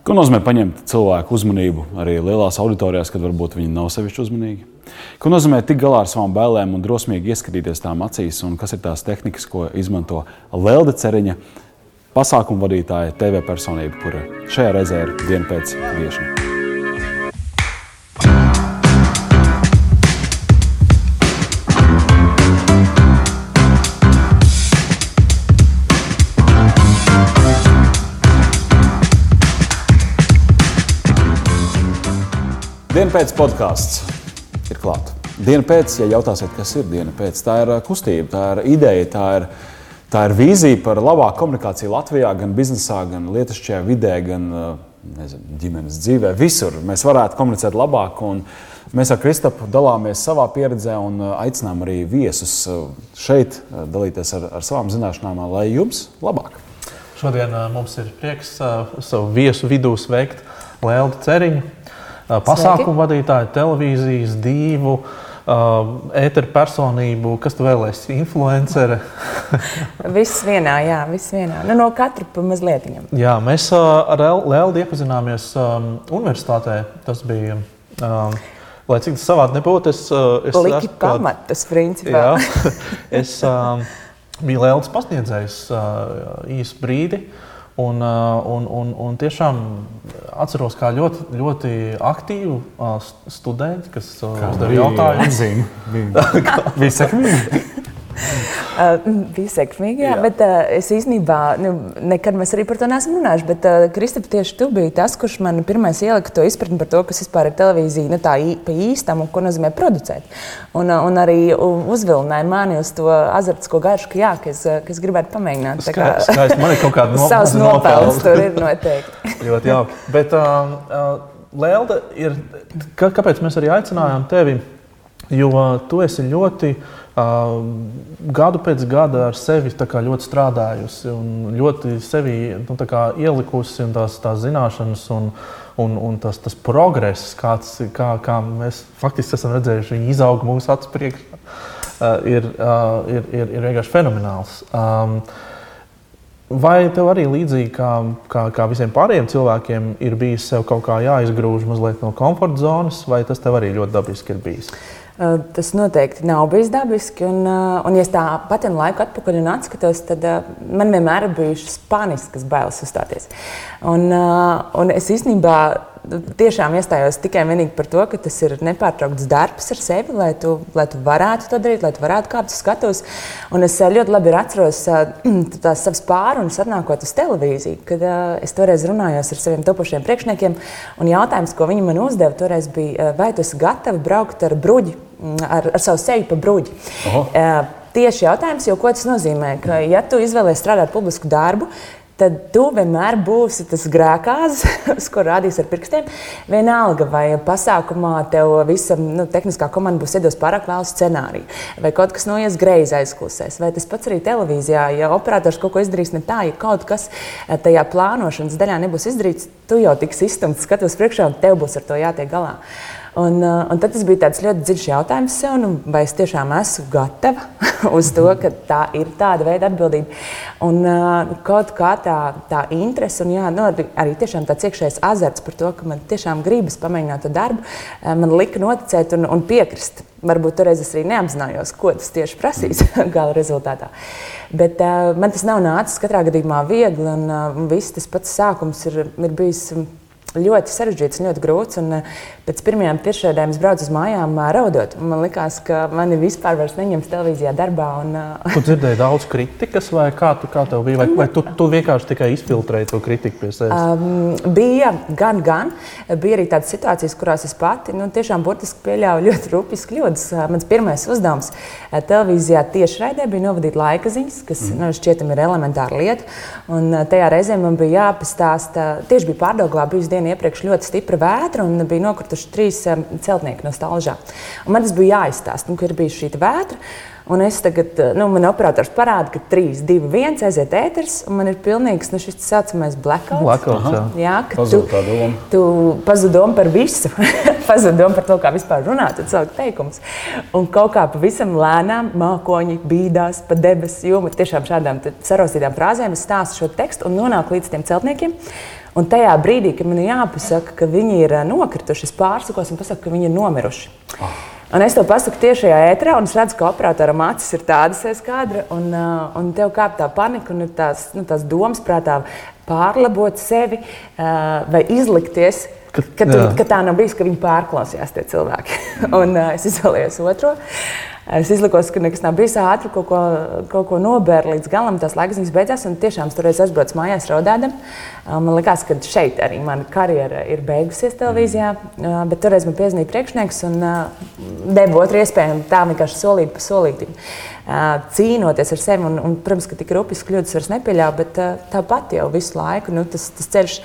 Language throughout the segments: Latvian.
Ko nozīmē paņemt cilvēku uzmanību arī lielās auditorijās, kad varbūt viņi nav sevišķi uzmanīgi? Ko nozīmē tikt galā ar savām bailēm un drosmīgi ieskatīties tām acīs, un kas ir tās tehnikas, ko izmanto Lelde Ceriņa, pasākumu vadītāja, TV personība, kura šajā reizē ir diena pēc viešana? Diena pēc podkāsts ir klāta. Diena pēc, ja jautājsiet, kas ir diena pēc, tā ir uh, kustība, tā ir ideja, tā ir, tā ir vīzija par labāku komunikāciju Latvijā, gan biznesā, gan lietišķajā vidē, gan uh, nezinu, ģimenes dzīvē. Visur mēs varētu komunicēt labāk. Mēs ar Kristapu dalāmies savā pieredzē un uh, aicinām arī viesus šeit dalīties ar, ar savām zināšanām, lai jums labāk. Šodien mums ir prieks savu viesu vidū sveikt Lēlu Ceriņu pasākumu vadītāju, televīzijas divu. Uh, ēteru personību, kas tu vēlēsies, influenceri. viss vienā, jā, viss vienā. Nu, no katra pa mazliet. Jā, mēs uh, ar Lēlu iepazināmies um, universitātē. Tas bija. Um, Lai cik tas savādi nebūtu, es, es Liki esmu pamatus, principā. Jā, es um, biju Lēlas pasniedzējs uh, īsu brīdi. Uh, Un, uh, un, un, un tiešām atceros, kā ļoti, ļoti aktīvu uh, studentu, kas uh, uzdeva jautājumu. Bija sekmīgi. Uh, bija sekmīgi, jā, jā. bet uh, es īstenībā nu, nekad arī par to neesmu runājis. Bet, uh, Kristap, tieši tu biji tas, kurš man pirmais ielika to izpratni par to, kas vispār ir televīzija, nu, tā pa īstam un ko nozīmē producēt. Un, uh, un arī uzvilināja mani uz to azartisko garšu, ka, jā, ka, es, ka es gribētu pamēģināt. Tā kā skaisti, man ir kaut kāda no, savs nopelns tur ir noteikti. ļoti jauki. Bet, uh, uh, Lelde, ir, kāpēc mēs arī aicinājām tevi? Jo tu esi ļoti uh, gadu pēc gada ar sevi ļoti strādājusi un ļoti sevi nu, ielikusi un tās, tās zināšanas un, un, un tas, tas progress, kāds, kā, kā mēs faktiski esam redzējuši, izaug mūsu acu priekšā, ir, ir, ir, ir vienkārši fenomenāls. Vai tev arī līdzīgi kā, kā, kā visiem pārējiem cilvēkiem ir bijis sev kaut kā jāizgrūž mazliet no komforta zonas, vai tas tev arī ļoti dabiski ir bijis? Eh, tas noteikti nav bijis dabiski. Un, eh, un ja tā pati laiku atpakaļ un atskatos, tad eh, man vienmēr ir bijušas paniskas bailes uzstāties. Un, un es īstenībā tiešām iestājos tikai un vienīgi par to, ka tas ir nepārtraukts darbs ar sevi, lai tu, lai tu varētu to darīt, lai tu varētu kāpt uz skatuves. Un es ļoti labi atceros tās savas pārunas, atnākot uz televīziju, kad es toreiz runājos ar saviem topošiem priekšniekiem. Un jautājums, ko viņi man uzdeva, toreiz bija, vai tu esi gatavs braukt ar bruģi? Ar, ar savu seju pa bruģi. Uh, tieši jautājums, jo, ko tas nozīmē, ka, ja tu izvēlēsies strādāt publisku darbu, tad tu vienmēr būsi tas grēkāzis, uz ko rādīs ar pirkstiem. Vienalga, vai pasākumā tev visa nu, tehniskā komanda būs iedos pārāk lielu scenāriju, vai kaut kas noies greizi aizklusēs, vai tas pats arī televīzijā. Ja operators kaut ko izdarīs ne tā, ja kaut kas tajā plānošanas daļā nebūs izdarīts, tu jau tiks izstumts, skatos priekšā, un tev būs ar to jātiek galā. Un, uh, un tad tas bija ļoti dziļš jautājums sev, nu, vai es tiešām esmu gatava uz to, ka tā ir tāda veida atbildība. Un uh, kaut kā tā, tā interese un jā, nu, arī tāds iekšējs azarts par to, ka man tiešām gribas pamēģināt to darbu, uh, man lika noticēt un, un piekrist. Varbūt toreiz es arī neapzinājos, ko tas tieši prasīs gala rezultātā. Bet uh, man tas nav nācis katrā gadījumā viegli, un uh, viss tas pats sākums ir, ir bijis ļoti sarežģīts, ļoti grūts. Un eh, pēc pirmajām tiešraidēm es braucu uz mājām raudot. Man liekas, ka mani vispār neņems televīzijā darbā. Un, uh... Tu dzirdēji daudz kritikas, vai kā, tu, kā tev bija? Vai, vai tu, tu vienkārši tikai izfiltrēji to kritiku pie sevis? Um, bija gan, gan. Bija arī tādas situācijas, kurās es pati nu, tiešām burtiski pieļāvu ļoti rupjas kļūdas. Mans pirmais uzdevums televīzijā tiešraidē bija novadīt laika ziņas, kas mm. nu, šķietam ir elementāra lieta. Un tajā reizē man bija jāpastāsta, tieši bija pārdoglā bijusi dienu iepriekš ļoti stipra vētra un bija nokrituši trīs celtnieki no stāvžā. Man tas bija jāizstāsta, nu, ka ir bijusi šī vētra. Un es tagad, uh, nu, man operators parāda, ka 3, 2, 1 aiziet ēters, un man ir pilnīgs nu, šis tā saucamais blackouts. Blackouts jā. jā, ka tu, tu pazudi domu par visu, pazudi domu par to, kā vispār runāt, un saukt teikumus. Un kaut kā pavisam lēnām mākoņi bīdās pa debesu jomu. Tiešām šādām sarostītām frāzēm es stāstu šo tekstu un nonāku līdz tiem celtniekiem. Un tajā brīdī, kad man ir jāpasaka, ka viņi ir nokrituši, es pārsakos un pasaku, ka viņi ir nomiruši. Oh. Un es to pasaku tiešajā ētrā, un es redzu, ka operatoram acis ir tādas aiz kadra, un, un tev kāp tā panika un tās, nu, tās domas prātā pārlabot sevi vai izlikties. Ka, ka, tu, ka tā nav bijis, ka viņi pārklausījās tie cilvēki. un uh, es izvēlējos otro. Uh, Es izlikos, ka nekas nav bijis ātri, kaut ko, kaut ko nobērt līdz galam. Tas laiks beidzās, un tiešām tur es aizbraucu mājās raudādam. Man liekas, ka šeit arī mana karjera ir beigusies televīzijā. Bet toreiz man piezīmēja priekšnieks un deva otru iespēju. Tā vienkārši solīt pa solītim. Cīnoties ar sevi, un, un protams, ka tik rupjas kļūdas vairs nepieļāva, bet tāpat jau visu laiku nu, tas, tas ceļš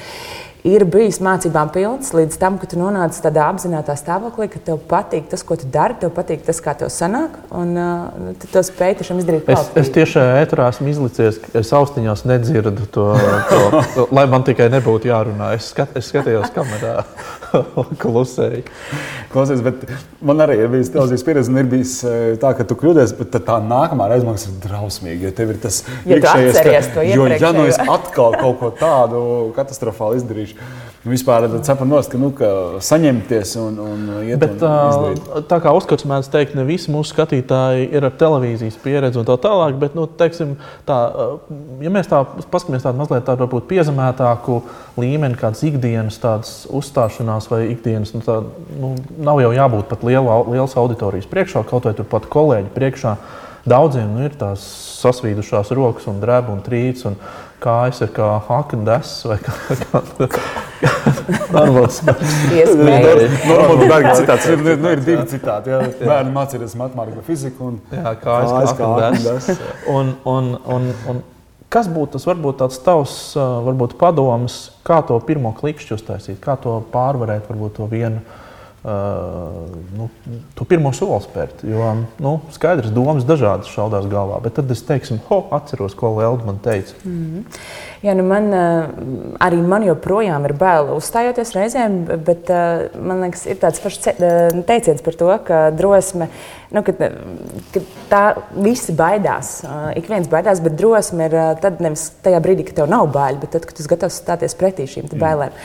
ir bijis mācībām pilns līdz tam, ka tu nonāc tādā apzinātajā stāvoklī, ka tev patīk tas, ko tu dari, tev patīk tas, kā tev sanāk, un uh, tu to spēj tiešām izdarīt. Es, es tieši ētrā esmu izlicies, ka es austiņās nedzirdu to, to, to lai man tikai nebūtu jārunā. Es, skat, es skatījos kamerā, klusēju. Klausies, bet man arī ir bijis televīzijas pieredze, un ir bijis tā, ka tu kļūdies, bet tā nākamā reize man ir drausmīgi, ja tev ir tas ja iekšējais, ka, jo, ja nu es atkal kaut ko tādu katastrofālu izdarīšu, Nu, vispār saprotu, nost, ka, nu, ka saņemties un, un iet Bet, un izdarīt. tā kā uzskats mēdz teikt, ne visi mūsu skatītāji ir ar televīzijas pieredzi un tā tālāk, bet, nu, teiksim, tā, ja mēs tā paskatāmies tādu mazliet tādu varbūt piezemētāku līmeni, kādas ikdienas tādas uzstāšanās vai ikdienas, nu, tā, nu, nav jau jābūt pat liela, lielas auditorijas priekšā, kaut vai turpat kolēģi priekšā. Daudziem nu, ir tās sasvīdušās rokas un drēbes un trīcis. Un, kājas ir kā haknes vai kā normāls. Normāli bērni citāts. Ir, nu, ir divi citāti. Jā. Bērni mācīties matemātiku un fiziku. Un jā, kājas kā haknes. Kas būtu tas varbūt tāds tavs varbūt padoms, kā to pirmo klikšķi uztaisīt, kā to pārvarēt, varbūt to vienu Uh, nu, to pirmo soli spērt. Jo nu, skaidrs, domas dažādas šaudās galvā, bet tad es teiksim, ho, atceros, ko Lielda man teica. Mm -hmm. Jā, nu man, arī man joprojām ir bail uzstājoties reizēm, bet man liekas, ir tāds pašs teiciens par to, ka drosme, nu, ka, ka tā visi baidās. Ik viens baidās, bet drosme ir tad nevis tajā brīdī, kad tev nav bail, bet tad, kad tu gatavs stāties pretī šīm bailēm.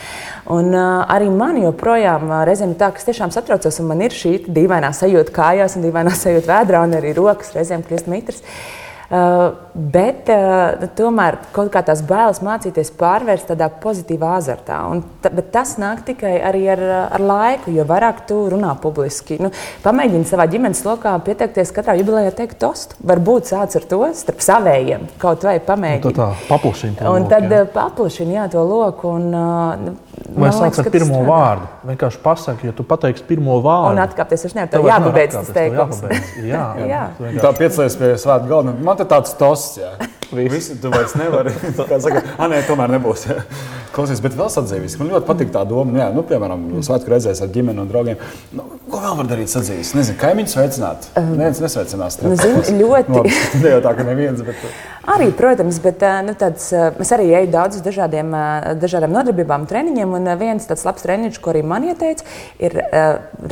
Un arī man joprojām reizēm ir tā, ka tiešām satraucos, un man ir šī dīvainā sajūta kājās, un dīvainā sajūta vēdrā, un arī rokas reizēm kļūst mitrs. Uh, bet uh, tomēr kaut kā tās bailes mācīties pārvērst tādā pozitīvā azartā. Ta, bet tas nāk tikai arī ar, ar laiku, jo vairāk tu runā publiski. Nu, pamēģini savā ģimenes lokā pieteikties katrā jubilejā, teikt tostu. Varbūt sāc ar to starp savējiem, kaut vai pamēģini. Nu, tā paplašini to un loku. Tad jā. paplašini jā, to loku. Un, uh, Vai sāc ar pirmo tas vārdu? Vienkārši pasaki, ja tu pateiksi pirmo vārdu. Un atkāpties, es nevaru, tev jāpabeidz tas teikums. Jā, jā. tā piecēlies pie svētku galda. Man te tāds tosts, jā. Visi, tu vairs nevari. Kā saka, ah, nē, tomēr nebūs. Klausies, bet vēl sadzīves. Man ļoti patīk tā doma, jā, nu, piemēram, svētku reizēs ar ģimeni un draugiem. Nu, ko vēl var darīt sadzīves? Nezinu, kaimiņus sveicināt. Um, Neviens nesveicinās. Nu, zin, ļoti. Ne jau tā, ka neviens, bet... Arī, protams, bet nu, tāds, es arī eju daudz uz dažādiem, dažādām nodarbībām, treniņiem. Un viens tāds labs treniņš, ko arī man ieteica, ir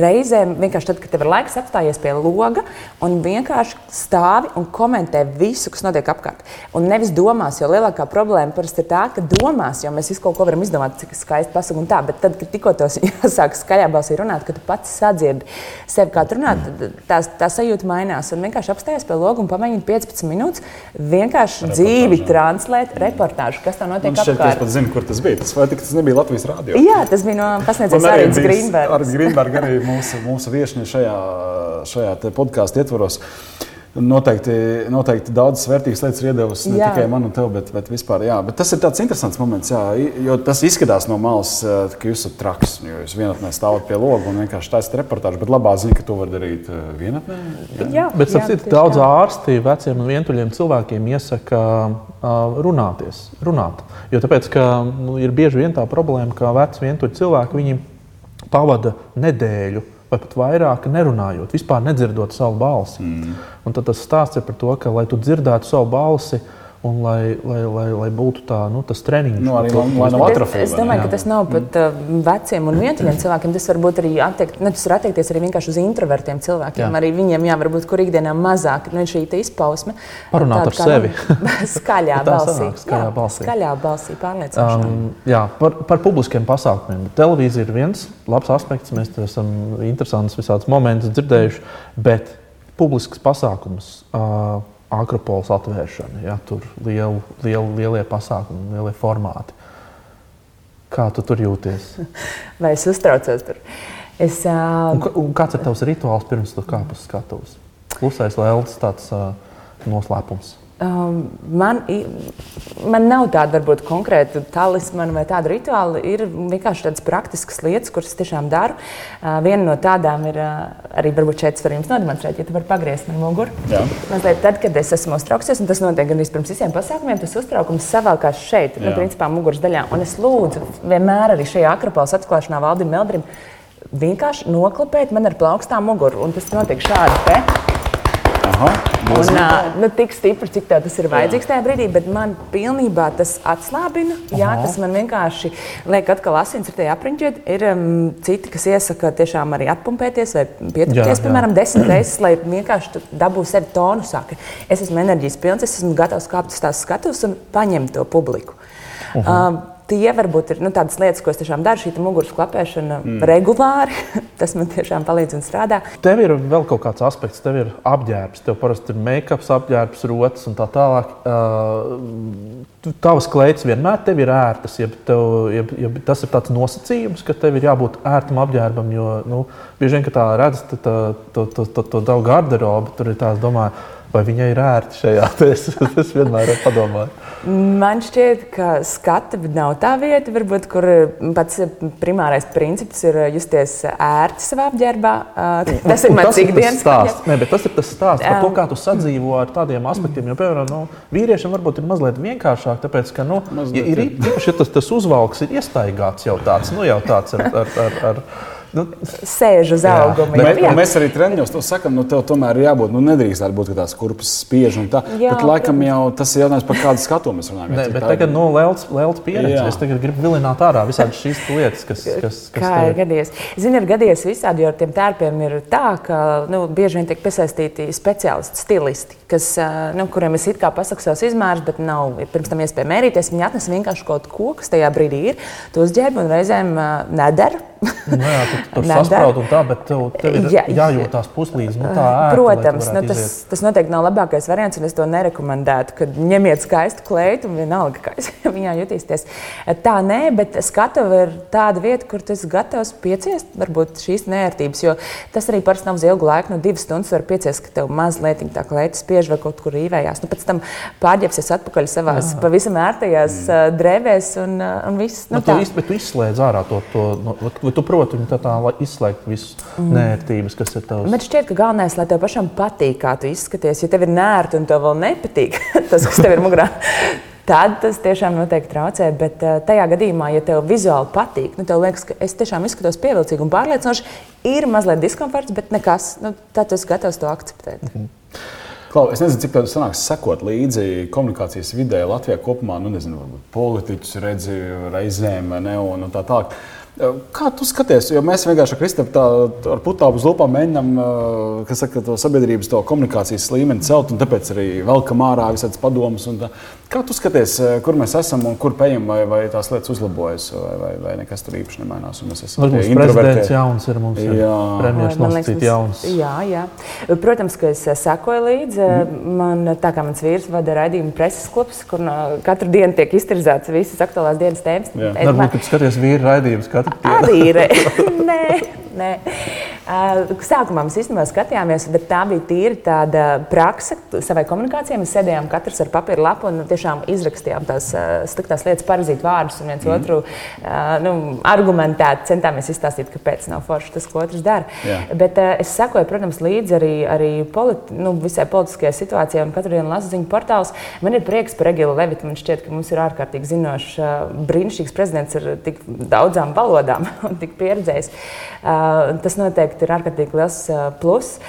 reizēm vienkārši tad, kad tev ir laiks apstājies pie loga un vienkārši stāvi un komentē visu, kas notiek apkārt. Un nevis domās, jo lielākā problēma parasti ir tā, ka domās, jo mēs visu kaut ko varam izdomāt, cik skaisti pasaku un tā. Bet tad, kad tikko tos jāsāk skaļā balsī runāt, kad tu pats sadzirdi sevi kā runāt, tad tā, tā sajūta mainās. Un vienkārši apstājies pie loga un pamēģini 15 minūtes. Vienkārši dzīvi translēt reportāžu, kas tam notiek apkārt. Es pat zinu, kur tas bija. Tas, tas nebija Latvijas rādio. Jā, tas bija no pasniedzējas Arīdas Grīnberga. Arīdas Grīnberga arī mūsu, mūsu viešņi šajā, šajā podkāstu ietvaros. Uh, Noteikti, noteikti daudzas vērtīgas lietas ir iedevusi ne jā. tikai man un tev, bet, bet vispār. Jā. Bet tas ir tāds interesants moments, jā, jo tas izskatās no malas, ka jūs esat traks. Jūs vienatnē stāvat pie loga un vienkārši taisat reportāžu, bet labā ziņa, ka to var darīt vienatnē. Jā, jā bet jā, citu, daudz ārsti veciem un vientuļiem cilvēkiem iesaka runāties, runāt. Jo tāpēc, ka nu, ir bieži vien tā problēma, ka veci vientuļi cilvēki pavada nedēļu vai pat vairāk nerunājot, vispār nedzirdot savu balsi. Mm. Un tad tas stāsts ir par to, ka, lai tu dzirdētu savu balsi un lai, lai, lai, lai būtu tā, nu, tas treniņš. Nu, arī, lai nav atrofija. Es, es domāju, ka tas nav pat uh, veciem un vientuļiem cilvēkiem. Tas var būt arī attiekt, ne, tas attiekties arī vienkārši uz introvertiem cilvēkiem. Jā. Arī viņiem jā, varbūt kur ikdienā mazāk nu, šī izpausme. Parunāt ar sevi. skaļā balsī. Skaļā jā, balsī. Skaļā balsī pārliecinoši. Um, jā, par, par publiskiem pasākumiem. Televīzija ir viens labs aspekts. Mēs esam interesants visādus momentus dzirdējuši, bet publisks pasākums. Uh, Akropolis atvēršana, ja, tur lielu, lielu, lielie pasākumi, lielie formāti. Kā tu tur jūties? Vai es uztraucos tur? Es, uh... un, un kāds ir tavs rituāls pirms tu kāp uz skatuves? Klusais lēls, tāds uh, noslēpums. Um, man, man nav tāda varbūt konkrēta talismana vai tāda rituāla. Ir vienkārši tādas praktiskas lietas, kuras tiešām daru. Uh, viena no tādām ir uh, arī, varbūt šeit var jums nodemonstrēt, ja tu vari pagriezt man muguru. Mazliet tad, kad es esmu uztraucies, un tas notiek gan pirms visiem pasākumiem, tas uztraukums savalkās šeit, nu, principā muguras daļā. Un es lūdzu vienmēr arī šajā akropolis atklāšanā Valdim Meldrim vienkārši noklapēt man ar plaukstām muguru. Un tas notiek šādi. Te. Aha, un, uh, nu, tik stipri, cik tas ir vajadzīgs tajā brīdī, bet man pilnībā tas atslābina. Jā, Aha. tas man vienkārši liek atkal asins ar tajā apriņķiet. Ir um, citi, kas iesaka tiešām arī atpumpēties vai pieturēties, piemēram, desmit reizes, lai vienkārši dabūtu sevi tonusā. Es esmu enerģijas pilns, es esmu gatavs kāpt uz tās skatuves un paņemt to publiku. Uh -huh. uh, tie varbūt ir nu, tādas lietas, ko es tiešām daru. Šī muguras klapēšana mm. regulāri, tas man tiešām palīdz un strādā. Tev ir vēl kaut kāds aspekts, tev ir apģērbs, tev parasti ir make-up, apģērbs, rotas un tā tālāk. Uh, tavas kleitas vienmēr tev ir ērtas, ja, tev, ja, ja tas ir tāds nosacījums, ka tev ir jābūt ērtam apģērbam, jo nu, bieži vien, kad tā redz to, to, to, to, to tavu garderobu, tur ir tāds domājums Vai viņai ir ērti šajā? Es, es vienmēr padomāju. Man šķiet, ka skata nav tā vieta, varbūt, kur pats primārais princips ir justies ērti savā apģērbā. Tas ir mans ikdienas stāsts. Nē, bet tas ir tas stāsts par to, kā tu sadzīvo ar tādiem aspektiem. Jo, piemēram, nu, vīriešiem varbūt ir mazliet vienkāršāk, tāpēc, ka nu, ja ir īpaši tas, tas uzvalks ir iestaigāts jau tāds, nu, jau tāds ar, ar, ar, ar nu, sēž uz auguma. Bet, mēs arī treniņos to sakām, nu, tev tomēr ir jābūt, nu, nedrīkst būt tās kurpes spiež un tā. Jā, bet laikam jau tas ir jautājums par kādu skatu mēs runājam. Ne, bet tagad, nu, lēlts pieredze. Jā. Es tagad gribu vilināt ārā visādi šīs lietas, kas, kas, kas kā ir gadījies. Zini, ir gadījies visādi, jo ar tiem tērpiem ir tā, ka nu, bieži vien tiek piesaistīti speciālisti, stilisti, kas, nu, kuriem es it kā pasaku savus izmērus, bet nav pirms tam iespēja mērīties. Viņi atnes vienkārši kaut ko, kas tajā brīdī ir. Tu uzģērbi un reizēm nedara nu, jā, tu tur sasprāst, un tā, bet tev, tev ir jā, jājūtās puslīdz. Nu, tā ērti, Protams, nu, tas, tas noteikti nav labākais variants, un es to nerekomendētu. Kad ņemiet skaistu kleitu, un vienalga, kā jūs viņā jutīsieties. Tā nē, bet skatuve ir tāda vieta, kur esi gatavs pieciest varbūt šīs nērtības. Jo tas arī parasti nav uz ilgu laiku, no divas stundas var pieciest, ka tev mazliet tā kleita spiež vai kaut kur īvējās. Nu, pēc tam pārģērbsies atpakaļ savās jā. pavisam ērtajās mm. drēbēs un, un viss. Nu, nu, tu, iz, tu izslēdz ārā to. to no, vai tu proti viņu tā, tā izslēgt visas mm. nērtības, kas ir tavs? Bet šķiet, ka galvenais, lai tev pašam patīk, kā tu izskaties. Ja tev ir nērti un tev vēl nepatīk tas, kas tev ir mugurā, tad tas tiešām noteikti traucē. Bet uh, tajā gadījumā, ja tev vizuāli patīk, nu, tev liekas, ka es tiešām izskatos pievilcīgi un pārliecinoši, ir mazliet diskomforts, bet nekas. Nu, tad tu esi gatavs to akceptēt. Mm -hmm. Klau, es nezinu, cik tādu sanāks sekot līdzi komunikācijas vidē Latvijā kopumā. Nu, nezinu, politiķus redzi reizēm ne, un, un tā tālāk. Kā tu skaties? Jo mēs vienkārši ar Kristofru tā ar putāpu uz lupām mēģinām saka, to sabiedrības to komunikācijas līmeni celt, un tāpēc arī velkam ārā visādas padomus. Kā tu skaties, kur mēs esam un kur pējam, vai, vai tās lietas uzlabojas, vai, vai, vai nekas tur īpaši nemainās? Mēs esam Varbūt prezidents jauns ir mums, jā. premjeras nosacīt jauns. Jā, jā. Protams, ka es sekoju līdzi. Mm. Man, tā kā mans vīrs vada raidījumu preses klubs, kur katru dienu tiek iztirzēts visas aktuālās dienas tēmas. Varbūt, kad skaties vīru raidījumus katru Arī ir. Nē, nē. Sākumā mēs īstenībā skatījāmies, bet tā bija tīri tāda praksa savai komunikācijai. Mēs sēdējām katrs ar papīra lapu un tiešām izrakstījām tās sliktās lietas, parazīt vārdus un viens mm. otru nu, argumentēt, centāmies izstāstīt, kāpēc nav forši tas, ko otrs dara. Jā. Bet es sekoju, protams, līdzi arī, arī politi nu, visai politiskajai situācijai un katru dienu lasu ziņu portālus. Man ir prieks par Egilu Levitu. Man šķiet, ka mums ir ārkārtīgi zinošs, brīnišķīgs prezidents ar tik daudzām valodām un tik pieredzējis. Tas noteikti noteikti ir ārkārtīgi liels pluss.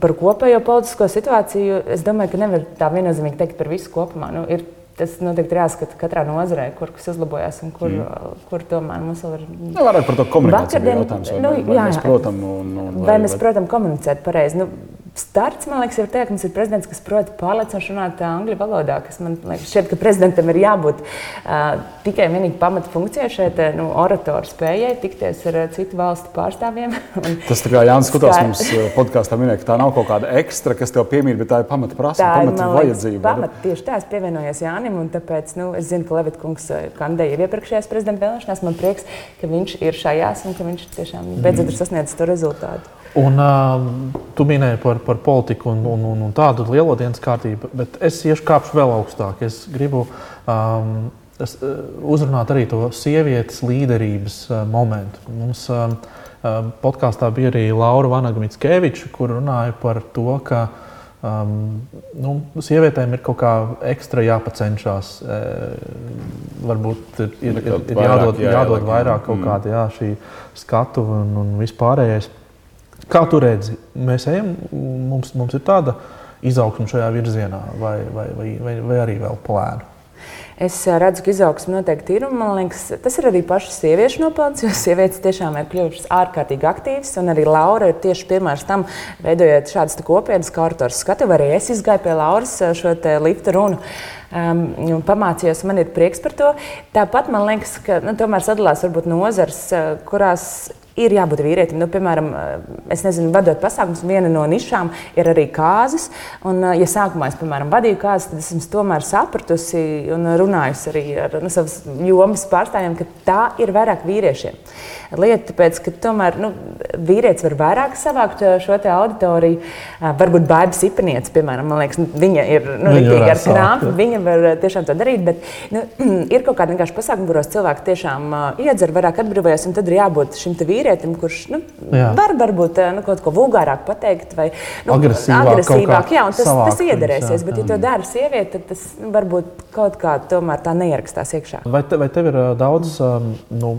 Par kopējo politisko situāciju es domāju, ka nevar tā viennozīmīgi teikt par visu kopumā. Nu, ir Tas noteikti ir jāskata katrā nozarē, kur kas uzlabojas un kur, mm. kur tomēr mums vēl ir. Nu, vairāk par to komunikāciju jautājums. Vai, nu, vai, jā, mēs, protam, un, un, vai, vai mēs, protams, komunicēt pareizi. Nu, starts, man liekas, ir tie, ka mums ir prezidents, kas prot pārliecinoši runāt angļu valodā. Man liekas, šķiet, ka prezidentam ir jābūt uh, tikai un vienīgi pamata funkcijai šeit, nu, oratoru spējai tikties ar uh, citu valstu pārstāvjiem. Tas tā kā Jānis Skutās mums podkāstā minēja, ka tā nav kaut kāda ekstra, kas tev piemīt, bet tā ir pamata prasība, pamata vajadzība. Pamat, tieši tā, es pievienojos Jānim, un tāpēc nu, es zinu, ka Levita kungs kandidēja jau iepriekšējās prezidenta vēlēšanās. Man prieks, ka viņš ir šajās un ka viņš tiešām beidzot ir sasniedzis to rezultātu. Un, uh, tu minēji par, par politiku un, un, un, un tādu lielo dienas kārtību, bet es iešu kāpšu vēl augstāk. Es gribu um, es, uh, uzrunāt arī to sievietes līderības uh, momentu. Mums uh, podkāstā bija arī Laura Vanagmitskeviča, kur runāja par to, ka um, nu, sievietēm ir kaut kā ekstra jāpacenšas. Uh, varbūt ir, ir, ir, ir jādod, jādod vairāk kaut mm. kāda jā, šī skatu un, un vispārējais. Kā tu redzi, mēs ejam, mums, mums ir tāda izaugsme šajā virzienā, vai, vai, vai, vai, vai arī vēl plēnu? Es redzu, ka izaugsme noteikti ir. Man liekas, tas ir arī pašas sieviešu nopelns, jo sievietes tiešām ir kļuvušas ārkārtīgi aktīvas. Un arī Laura ir tieši piemērs tam, veidojot šādas kopienas kārtas skatu. Arī es izgāju pie Lauras šo lifta runu. Um, pamācījos, man ir prieks par to. Tāpat man liekas, ka nu, tomēr sadalās varbūt nozars, kurās ir jābūt vīrietim. Nu, piemēram, eh, es nezinu, vadot pasākumus, viena no nišām ir arī. Un, eh, ja sākumā es, piemēram, vadīju kāzas, tad esmu tomēr sapratusi un runājusi arī ar nu, savas jomas pārstāvjiem, ka tā ir vairāk vīriešiem. Lieta, tāpēc, ka tomēr nu, vīrietis var vairāk savākt eh, šo auditoriju. Varbūt Bāba Sipanieca, piemēram, liekas, nu, viņa ir nu, rītīgi ar krāpju, viņa var tiešām to darīt. Bet nu, ir kaut kādi vienkārši pasākumi, kuros cilvēki tiešām iedzer, vairāk atbrīvojas, un tad ir jābūt šim vīrietim vīrietim, kurš nu, jā. var varbūt eh, nu, kaut ko vulgārāk pateikt vai nu, agresīvāk. agresīvāk jā, tas, tas iedarēsies, bet, ja to dara sieviete, tad tas nu, varbūt kaut kā tomēr tā neierakstās iekšā. Vai, te, vai tev ir uh, daudz um, nu,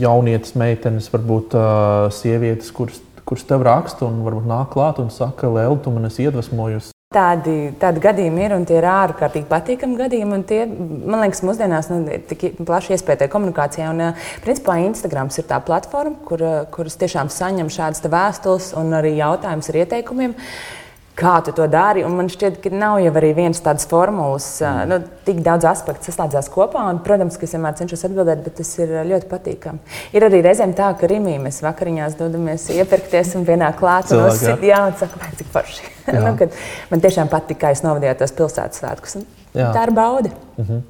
jaunietes, meitenes, varbūt uh, sievietes, kuras kurš tev raksta un varbūt nāk klāt un saka, Lēl, tu man esi iedvesmojusi. Tādi, tādi gadījumi ir un tie ir ārkārtīgi patīkami gadījumi. Tie, man liekas, mūsdienās nu, ir tik plaši iespēja komunikācijā. Un, principā, Instagrams ir tā platforma, kur, kuras tiešām saņem šādas vēstules un arī jautājumus ar ieteikumiem. Uh, kā tu to dari. Un man šķiet, ka nav jau arī viens tāds formulas, mm. nu, tik daudz aspektu saslēdzās kopā. Un, protams, ka es vienmēr cenšos atbildēt, bet tas ir ļoti patīkami. Ir arī reizēm tā, ka Rimī mēs vakariņās dodamies iepirkties un vienā klāt un uzsit, jā, un saka, cik forši. nu, man tiešām patīk, kā jūs novadījāt tos pilsētas svētkus. Tā ir bauda. Mm -hmm.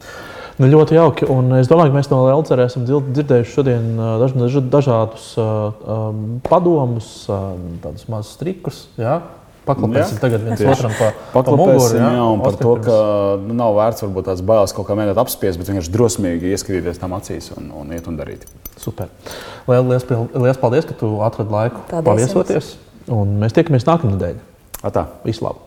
Nu, ļoti jauki. Un es domāju, ka mēs no LCR esam dzirdējuši šodien daž, daž, dažādus um, padomus, uh, tādus mazus trikus. Ja? Paklapēsim tagad viens Tieši. otram pa, pa muguru. Jā, jā, un par to, ka nu, nav vērts varbūt tās bailes kaut kā mēģināt apspiest, bet vienkārši drosmīgi ieskatīties tam acīs un, un iet un darīt. Super. Lielas, lielas paldies, ka tu atradi laiku paldies paviesoties. Jums. Un mēs tiekamies nākamnedēļ. Atā. Vislabāk!